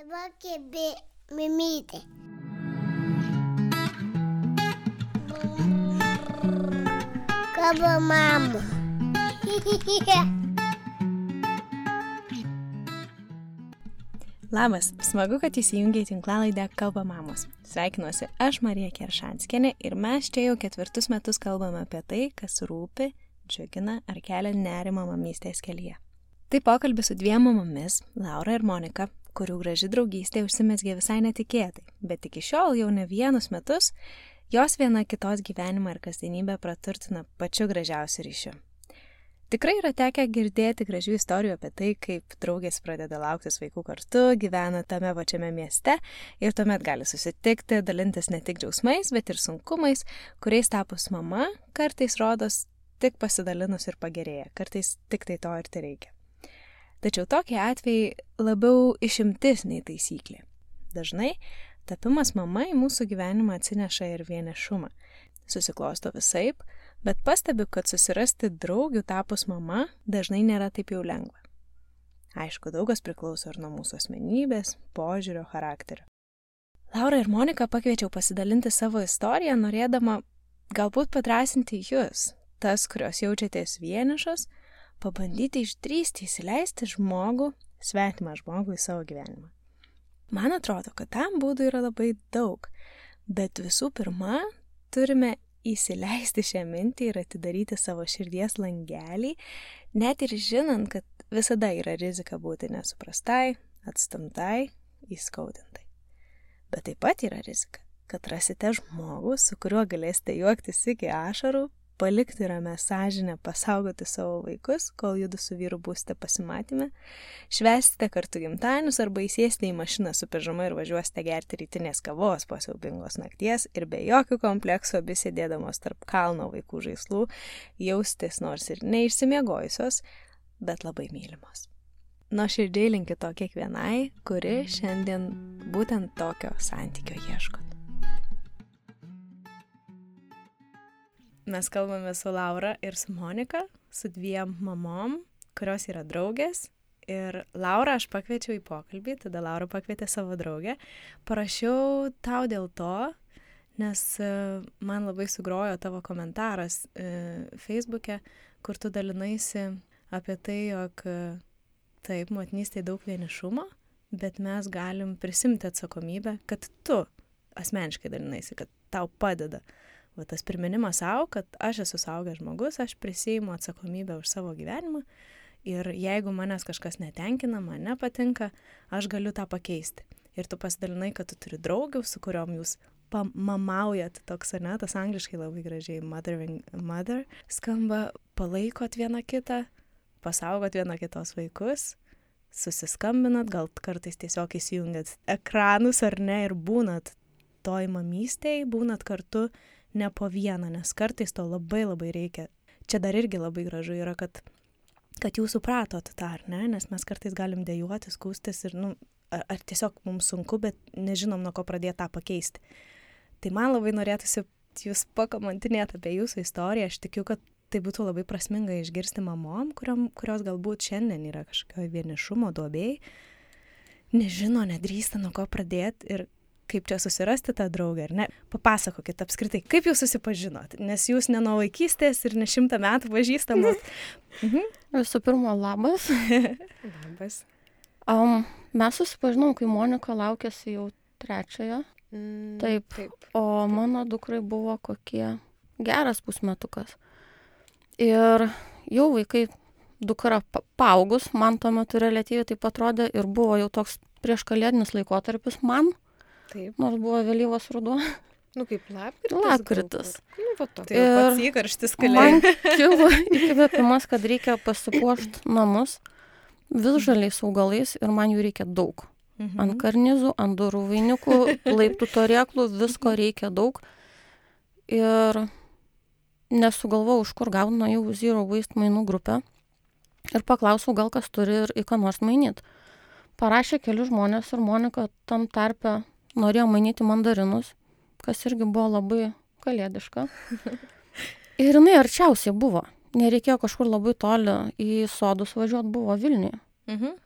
Dabar kėbė mimytė. Kaba mama. Labas, smagu, kad įsijungiai tinklalaidę Kalba mamos. Sveikinuosi, aš Marija Keršanskinė ir mes čia jau ketvirtus metus kalbame apie tai, kas rūpi, džiugina ar kelia nerimą mamystės kelyje. Tai pokalbis su dviem mamomis, Laura ir Monika, kurių graži draugystė užsimesgė visai netikėtai, bet iki šiol jau ne vienus metus jos viena kitos gyvenimą ir kasdienybę praturtina pačiu gražiausiu ryšiu. Tikrai yra tekę girdėti gražių istorijų apie tai, kaip draugės pradeda lauktis vaikų kartu, gyvena tame pačiame mieste ir tuomet gali susitikti, dalintis ne tik džiausmais, bet ir sunkumais, kuriais tapus mama kartais rodos tik pasidalinus ir pagerėja, kartais tik tai to ir tai reikia. Tačiau tokie atvejai labiau išimtis nei taisyklė. Dažnai tapimas mama į mūsų gyvenimą atsineša ir vienišumą. Susiklosto visaip, bet pastebiu, kad susirasti draugių tapus mama dažnai nėra taip jau lengva. Aišku, daugas priklauso ir nuo mūsų asmenybės, požiūrio, charakterio. Laura ir Monika pakviečiau pasidalinti savo istoriją, norėdama galbūt padrasinti jūs, tas, kurios jaučiatės vienišos, pabandyti išdrysti įsileisti žmogų, svetimą žmogų į savo gyvenimą. Man atrodo, kad tam būdų yra labai daug, bet visų pirma, turime įsileisti šią mintį ir atidaryti savo širdies langelį, net ir žinant, kad visada yra rizika būti nesuprastai, atstumtai, įskaudintai. Bet taip pat yra rizika, kad rasite žmogų, su kuriuo galėsite juoktis iki ašarų, palikti ramę sąžinę, pasaugoti savo vaikus, kol judu su vyru būsite pasimatymę, švesite kartu gimtadienius arba įsėsite į mašiną su pežama ir važiuosite gerti rytinės kavos po siaubingos nakties ir be jokių kompleksų abi sėdėdamos tarp kalno vaikų žaislų, jaustis nors ir neišsimiegojusios, bet labai mylimos. Nuo širdžiai linkiu to kiekvienai, kuri šiandien būtent tokio santykio ieškot. Mes kalbame su Laura ir su Monika, su dviem mamom, kurios yra draugės. Ir Laura aš pakviečiau į pokalbį, tada Laura pakvietė savo draugę. Parašiau tau dėl to, nes e, man labai sugrojo tavo komentaras e, Facebook'e, kur tu dalinaisi apie tai, jog e, taip, motinystėje daug vienišumo, bet mes galim prisimti atsakomybę, kad tu asmeniškai dalinaisi, kad tau padeda va tas priminimas savo, kad aš esu saugęs žmogus, aš prisijaimu atsakomybę už savo gyvenimą ir jeigu manęs kažkas netenkina, man nepatinka, aš galiu tą pakeisti. Ir tu pasidalinai, kad tu turi draugių, su kuriuom jūs mamaujat, toks, ne, tas angliškai labai gražiai mothering mother skamba, palaikot vieną kitą, pasaugot vieną kitos vaikus, susiskambinat, gal kartais tiesiog įsijungiat ekranus ar ne ir būnat toj mamystėje, būnat kartu ne po vieną, nes kartais to labai labai reikia. Čia dar irgi labai gražu yra, kad, kad jūs supratot tą, ar ne, nes mes kartais galim dėjuoti, skūstis ir, nu, ar, ar tiesiog mums sunku, bet nežinom, nuo ko pradėti tą pakeisti. Tai man labai norėtųsi jūs pakomentinėti apie jūsų istoriją, aš tikiu, kad tai būtų labai prasminga išgirsti mamom, kuriom, kurios galbūt šiandien yra kažkokio vienišumo duobėjai, nežino, nedrįsta nuo ko pradėti ir kaip čia susirasti tą draugę, ar ne? Papasakokit apskritai, kaip jūs susipažinot, nes jūs ne nuo vaikystės ir ne šimtą metų pažįstamot. mhm. Visų pirma, labas. labas. Um, mes susipažinom, kai Monika laukėsi jau trečiojo. Mm, taip. taip. O mano dukrai buvo kokie geras pusmetukas. Ir jau vaikai dukra paaugus, man tuo metu relatyviai taip atrodė ir buvo jau toks prieš kalėdinis laikotarpis man. Mhm Taip. Nors buvo vėlyvas ruduo. Nu, kaip lapkritis. Lapkritis. Nu, va to. Tai ir pats įkarštis kalėjo. Man kilo įkvėpimas, kad reikia pasipuošti namus visžaliais augalais ir man jų reikia daug. Mhm. Ant karnizų, ant durų vainikų, laiptų torėklų, visko reikia daug. Ir nesugalvojau, už kur gaunu jau Zero Waste mainų grupę. Ir paklausiau, gal kas turi ir į ką nors mainyti. Parašė keli žmonės ir Monika tam tarpe norėjo mainyti mandarinus, kas irgi buvo labai kalėdiška. Ir jinai arčiausiai buvo. Nereikėjo kažkur labai toli į sodus važiuoti, buvo Vilniuje. Mhm.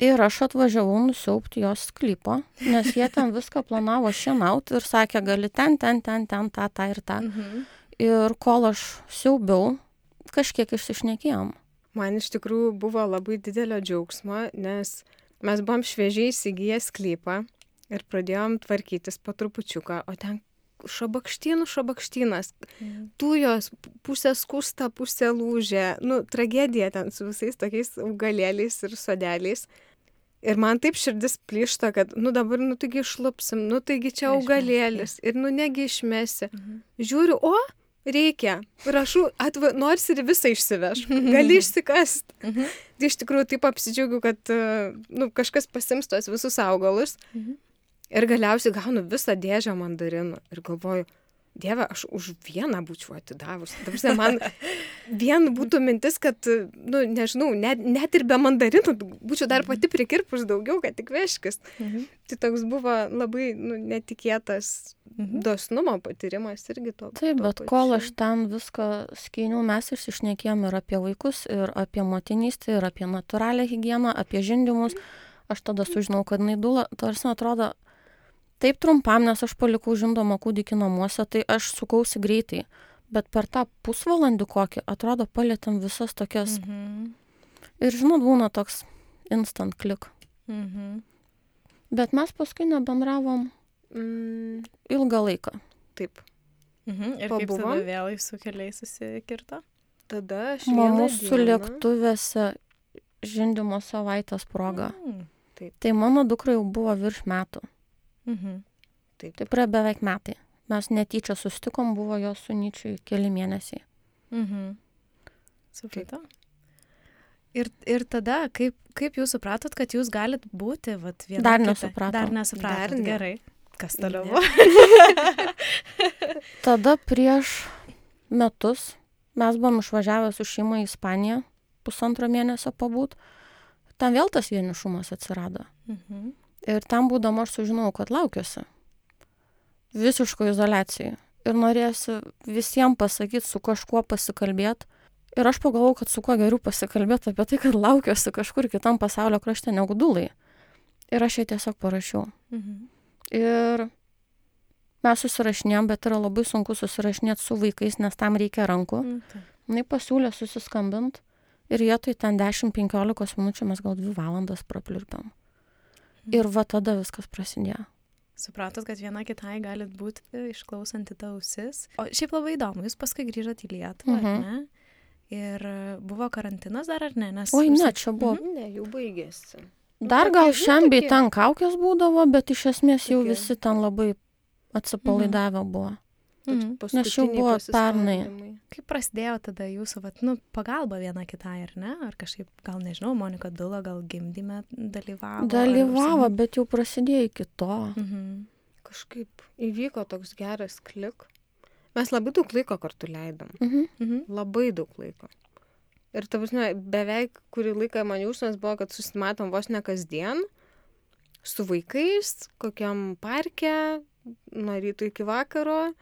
Ir aš atvažiavau nusiaupti jos sklypo, nes jie ten viską planavo šienaut ir sakė, gali ten, ten, ten, ten, tą, tą ir tą. Mhm. Ir kol aš siaubiau, kažkiek išsišnekėjom. Man iš tikrųjų buvo labai didelio džiaugsmo, nes mes buvom šviežiai įsigiję sklypą ir pradėjom tvarkytis po trupučiuką, o ten šabakštynų šabakštynas, tujos, pusė skusta, pusė lūžė, nu, tragedija ten su visais tokiais augalėliais ir sodeliais. Ir man taip širdis plyšta, kad, nu dabar, nu taigi išlupsim, nu taigi čia augalėlis ir nu negi išmesi. Mhm. Žiūriu, o, reikia, prašau, atva, nors ir visą išsiveš, gali išsikast. Mhm. Tai iš tikrųjų taip apsidžiaugiu, kad e, nu, kažkas pasims tos visus augalus. Mhm. Ir galiausiai gaunu visą dėžę mandarinų. Ir galvoju, Dieve, aš už vieną būčiau atidavus. Dabar man vien būtų mintis, kad, nu, nežinau, net, net ir be mandarinų būčiau dar pati prikirpus daugiau, kad tik veškis. Mhm. Tai toks buvo labai nu, netikėtas Mhm. dosnumo patyrimas irgi to. Taip, tuo bet kol pačiu. aš ten viską skyniau, mes išsišnekėjom ir apie vaikus, ir apie motinystę, ir apie natūralią higieną, apie žindimus. Aš tada sužinau, kad jinai dula, tarsi atrodo, taip trumpam, nes aš palikau žindomą kūdikį namuose, tai aš sukausi greitai. Bet per tą pusvalandį kokį, atrodo, palėtėm visas tokias. Mhm. Ir žinot, būna toks instant klik. Mhm. Bet mes paskui nebendravom Mm, ilgą laiką. taip. Mhm. Ir kaip tada Pabuvom? vėl su keliais susikirto? Tada aš. Su dieną- lėktuvėse žindimo savaitės proga. Mhm. Tai mano dukra jau buvo virš metų. Mhm. Tai praėjo beveik metai. Mes netyčia sustikom, buvo jos sunyčiui keli mėnesiai. Mhm. Supratau. Ir, ir tada, kaip, kaip jūs supratot, kad jūs galit būti vat, viena Dar kita? nesupratom. Dar nesupratot. Dar ne. Gerai. Kas toliau? Buvo? Tada prieš metus mes buvom išvažiavę su šeima į Ispaniją pusantro mėnesio pabūt. Ten vėl tas vienišumas atsirado. Mhm. Ir ten būdama aš sužinojau, kad laukiuosi. Visiško izolacijai. Ir norėjusi visiems pasakyti, su kažkuo pasikalbėti. Ir aš pagalvojau, kad su kuo geriau pasikalbėti apie tai, kad laukiuosi kažkur kitam pasaulio krašte negu dulai. Ir aš jai tiesiog parašiau. Mhm. Ir mes susirašinėjom, bet yra labai sunku susirašinėti su vaikais, nes tam reikia rankų. Taip. Jis pasiūlė susiskambint ir vietoj ten 10-15 minučių mes gal 2 valandas prapliurpėm. Ir va tada viskas prasidėjo. Supratot, kad viena kitai galit būti išklausanti ta ausis. O šiaip labai įdomu, jūs paskui grįžot į Lietuvą, mhm. Mhm. ar ne? Ir e, buvo karantinas dar ar ne? Nes Oi, ne, čia buvo. Ne, jau baigėsi. Dar gal šiandien bei ten kaukės būdavo, bet iš esmės jau Tokie. visi ten labai atsipalaidavę buvo. Mhm. Nes jau buvo pernai. Kaip prasidėjo tada jūsų, vat, nu, pagalba viena kitai, ar ne? Ar kažkaip, gal nežinau, Monika Dula gal gimdyme dalyvavo? ar Dalyvavo, užsienio? bet jau prasidėjo iki to. Mhm. Kažkaip įvyko toks geras klik. Mes labai daug laiko kartu leidom. Mhm. Mhm. Labai daug laiko. Ir ta prasme, beveik kurį laiką man jausmas buvo, kad susimatom vos ne kasdien su vaikais, kokiam parke, nuo ryto iki vakaro.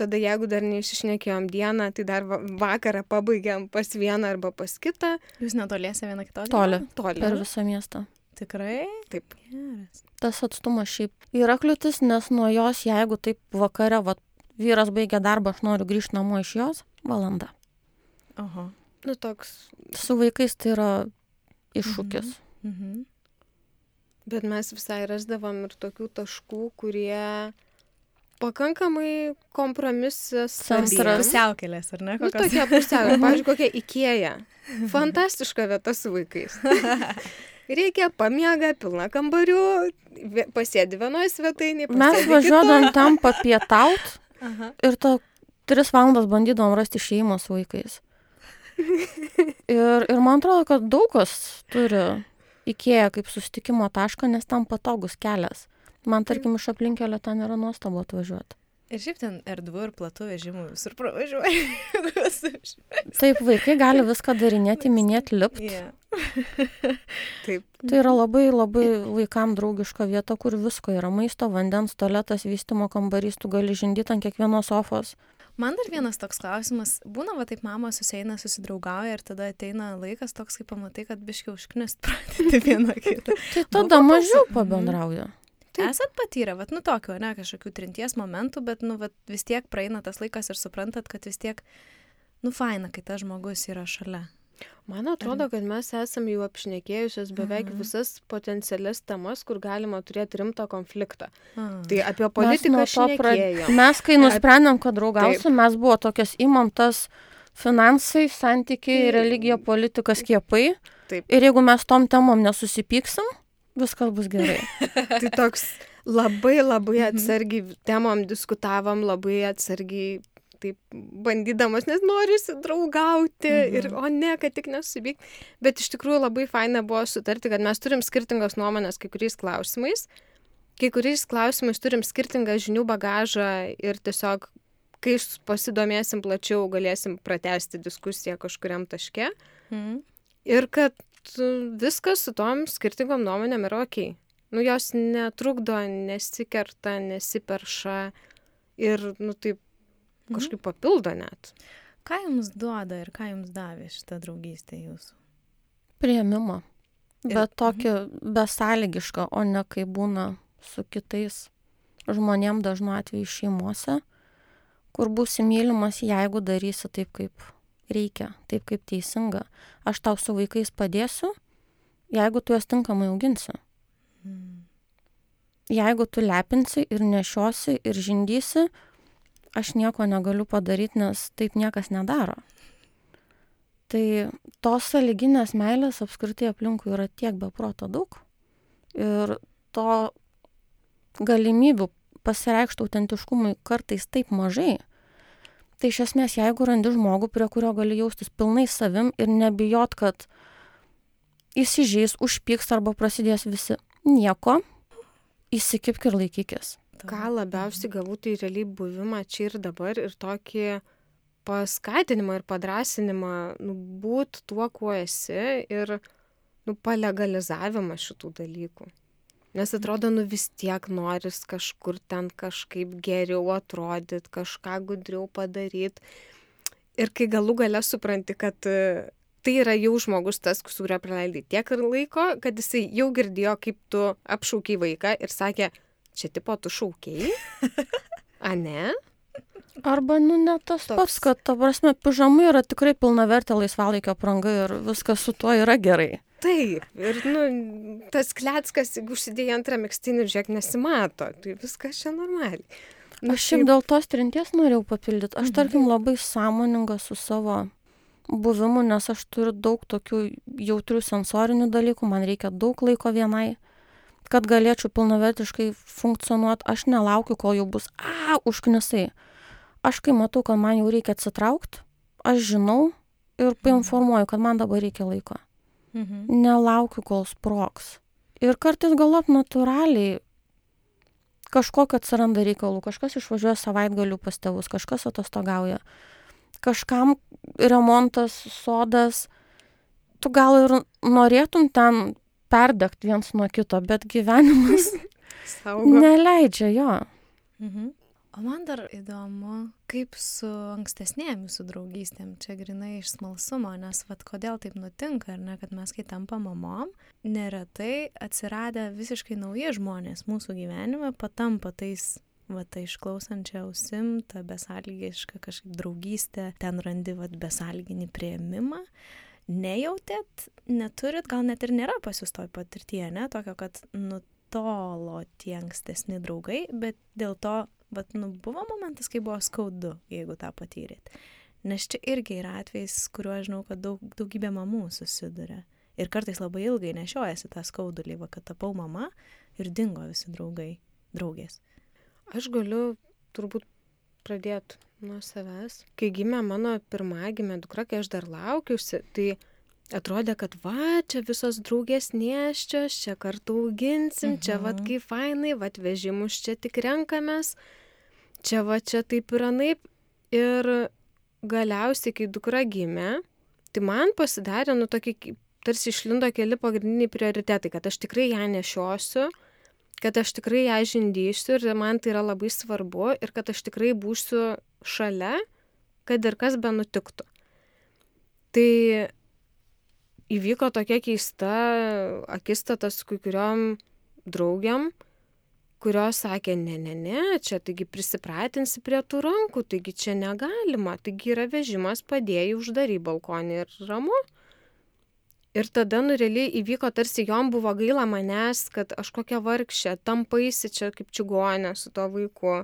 Tada jeigu dar neišišnekėjom dieną, tai dar va- vakarą pabaigiam pas vieną arba pas kitą. Jūs netoliese viena kitos? Toli. Toli. Per visą miestą. Tikrai? Taip. Geras. tas atstumas šiaip yra kliūtis, nes nuo jos, jeigu taip vakare, va, vyras baigia darbą, aš noriu grįžti namo iš jos, valanda. Oho. Nu toks. Su vaikais tai yra iššūkis. Mhm. Bet mes visai rasdavom ir tokių taškų, kurie pakankamai kompromisas. Centras. Pusiaukelės, ar ne? Nu, Kokios? tokia pusiau. Pavyzdžiui, kokia Ikėja. Fantastiška vieta su vaikais. Reikia pamiega, pilna kambarių, pasėdi vienoje svetainėje. Mes važiuodam tam papietaut ir to tris valandas bandydom rasti šeimą su vaikais. Ir, ir man atrodo, kad daug kas turi įkėję kaip sustikimo tašką, nes tam patogus kelias. Man, tarkim, iš aplinkelio ten yra nuostabu atvažiuoti. Ir šiaip ten erdvu ir platu vežimų visur pravažiuoja. Taip, vaikai gali viską darinėti, minėti, lipti. yeah. Taip. Tai yra labai labai vaikam draugiška vieta, kur visko yra. Maisto, vandens, tualetas, vystimo kambarys, tu gali žindyti ant kiekvienos sofos. Man dar vienas toks klausimas. Būna, va taip mama susieina, susidraugauja ir tada ateina laikas toks, kai pamatai, kad biškiau užknist pradėti vieną kitą. Tai tada mažiau pabendrauja. Taip. Esat patyrę, vat, nu tokio, ne, kažkokių trinties momentų, bet, nu, vat, vis tiek praeina tas laikas ir suprantat, kad vis tiek, nu, faina, kai tas žmogus yra šalia. Man atrodo, kad mes esame jau apšnekėjusios beveik Mhm. visas potencialias temas, kur galima turėti rimtą konfliktą. A. Tai apie Mes politiką nuo to pra- šnekėjom. Mes, kai nusprendėm, kad draugausim, mes buvo tokias įmantas finansai, santykiai, religija, politika, skiepai. Taip. Ir jeigu mes tom temom nesusipyksim, viskas bus gerai. Tai toks labai labai Mhm. atsargiai temom diskutavom, labai atsargiai taip bandydamas, nes norisi draugauti Mhm. ir, o ne, kad tik nesubėg. Bet iš tikrųjų labai faina buvo sutarti, kad mes turim skirtingas nuomonės kai kuriais klausimais. Kai kuriais klausimais turim skirtingą žinių bagažą ir tiesiog, kai pasidomėsim plačiau, galėsim pratesti diskusiją kažkuriam taške. Mhm. Ir kad viskas su tom skirtingom nuomonėm yra ok. Nu, jos netrukdo, nesikerta, nesiperša ir, nu, taip Mhm. kažkaip papildo net. Ką jums duoda ir ką jums davė šitą draugystę jūsų? Prieimimą. Ir- Bet tokį besąlygišką, o ne kaip būna su kitais žmonėm dažnu atveju šeimose, kur būsi mylimas, jeigu darysi taip, kaip reikia, taip, kaip teisinga. Aš tau su vaikais padėsiu, jeigu tu juos tinkamai auginsi. Mm. Jeigu tu lepinsi ir nešiosi ir žindysi, aš nieko negaliu padaryti, nes taip niekas nedaro. Tai tos saliginės meilės apskritai aplinkui yra tiek beproto daug. Ir to galimybių pasireikšti autentiškumui kartais taip mažai. Tai iš esmės, jeigu randi žmogų, prie kurio gali jaustis pilnai savim ir nebijot, kad įsižeis, užpyks arba prasidės visi nieko, įsikipk ir laikykis. Ką labiausiai gavau, tai realiai buvimą čia ir dabar ir tokį paskatinimą ir padrasinimą nu, būt tuo, kuo esi ir nu, palegalizavimą šitų dalykų. Nes atrodo, nu vis tiek noris kažkur ten kažkaip geriau atrodyti, kažką gudriau padaryti. Ir kai galų gale supranti, kad e, tai yra jau žmogus tas, su kuriuo praleidai tiek ir laiko, kad jisai jau girdėjo, kaip tu apšaukiai vaiką ir sakė, čia tipo tu šaukiai. A ne? Arba, nu, ne tas Toks. pats, kad, ta prasme, pižamai yra tikrai pilnavertė laisvalaikio pranga ir viskas su tuo yra gerai. Taip. Ir, nu, tas kleckas, jeigu užsidėjai antrą mėgstinį, žiūrėk, nesimato. Tai viskas čia normaliai. Nu, Aš šiaip dėl tos trinties norėjau papildyti. Aš, tarkim, labai sąmoninga su savo buvimu, nes aš turiu daug tokių jautrių sensorinių dalykų, man reikia daug laiko vienai, kad galėčiau pilnavertiškai funkcionuoti. Aš nelaukiu, kol jau bus, a, užknisai. Aš kai matau, kad man jau reikia atsitraukti, aš žinau ir painformuoju, kad man dabar reikia laiko. Mhm. Nelaukiu, kol sproks. Ir kartais galop natūraliai kažkokio atsiranda reikalų, kažkas išvažiuoja savaitgalių pas tėvus, kažkas atostogauja, kažkam remontas, sodas, tu gal ir norėtum ten perdegti viens nuo kito, bet gyvenimas saugo. neleidžia jo. Mhm. O man dar įdomu, kaip su ankstesnėm jūsų draugystėm, čia grinai iš smalsumo, nes vad kodėl taip nutinka, ar ne, kad mes kai tampam mamom, neretai atsiradę visiškai nauji žmonės mūsų gyvenime patampa tais va tai išklausančia ausim, ta besalgiška kažkaip draugystė, ten randi va besalginį prieimimą. Nejautėt, neturit, gal net ir nėra pas jūs toj patirtyje, ne, tokio, kad nutolo tie ankstesni draugai, bet dėl to, bet nu, buvo momentas, kai buvo skaudu, jeigu tą patyrėt. Nes čia irgi yra atvejs, kuriuo aš žinau, kad daug, daugybė mamų susiduria. Ir kartais labai ilgai nešiojasi tą skaudulį, va, kad tapau mama ir dingo visi draugai, draugės. Aš galiu turbūt pradėti nuo savęs. Kai gimė mano pirmagimė dukra, kai aš dar laukiausi, tai atrodė, kad va, čia visos draugės neščios, čia kartu auginsim, mhm. čia va, kaip fainai, va, vežimus čia tik renkamės, čia va, čia taip ir anaip. Ir galiausiai, kai dukra gimė, tai man pasidarė, nu, tokį, kaip- tarsi išlindo keli pagrindiniai prioritetai, kad aš tikrai ją nešiosiu, kad aš tikrai ją žindysiu ir man tai yra labai svarbu ir kad aš tikrai būsiu šalia, kad ir kas be nutiktų. Tai įvyko tokia keista akistata su kai kuriuom draugiam, kurios sakė, ne, ne, ne, čia taigi prisipratinsi prie tų rankų, taigi čia negalima, taigi yra vežimas padėjai uždary balkonį ir ramu. Ir tada, nu, realiai įvyko, tarsi jom buvo gaila manęs, kad aš kokia vargšė, tampaisi čia kaip čigonė su to vaiku.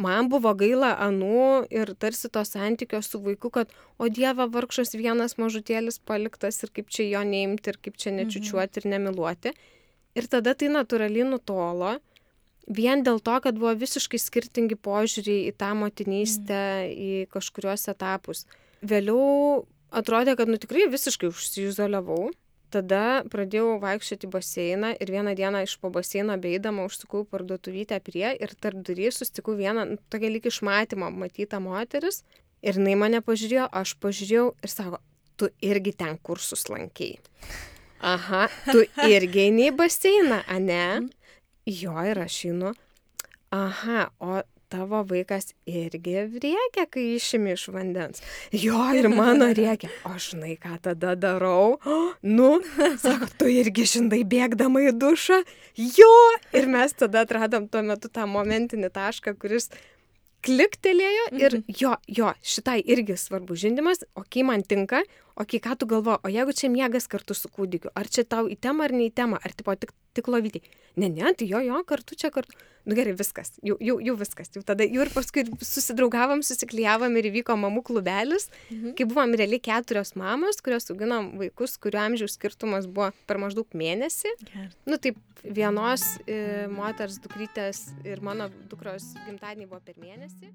Man buvo gaila anų ir tarsi to santykio su vaiku, kad, o Dieve, vargšas vienas mažutėlis paliktas ir kaip čia jo neimti ir kaip čia nečiučiuoti ir nemiluoti. Ir tada tai natūraliai nutolo vien dėl to, kad buvo visiškai skirtingi požiūriai į tą motinystę, mm. į kažkuriuos etapus. Vėliau atrodė, kad nu tikrai visiškai užsiizoliavau. Tada pradėjau vaikščioti baseiną ir vieną dieną iš po baseino beidama užsukau parduotuvytę prie ir tarp durys sustikau vieną, nu, tokia lyg iš matymo matytą moteris ir jinai mane pažiūrėjo, aš pažiūrėjau ir sako, tu irgi ten kursus lankiai. Aha, tu irgi eini į baseiną, ane? Jo, ir aš einu. Aha, o tavo vaikas irgi rėkia, kai išimi iš vandens. Jo, ir mano rėkia. O žinai, ką tada darau? Oh, nu, sako, tu irgi žinai bėgdama į dušą. Jo, ir mes tada atradom tuo metu tą momentinį tašką, kuris kliktelėjo ir mhm. jo, jo, šitai irgi svarbu žindimas, o kai man tinka, o kai ką tu galvo, o jeigu čia miegas kartu su kūdikiu, ar čia tau į temą ar ne į temą, ar tipo tik, tik lovytį. Ne, ne, tai jo, jo, kartu čia kartu. Nu gerai, viskas, jau, jau, jau viskas. Jau tada jau ir paskui susidraugavom, susiklyjavom ir įvyko mamų klubelis, mhm. kai buvom realiai keturios mamos, kurios auginom vaikus, kuriuo amžiaus skirtumas buvo per maždaug mėnesį. Gerai. Nu taip, vienos e, moters dukrytės ir mano dukros gimtadieniai buvo per mėnesį.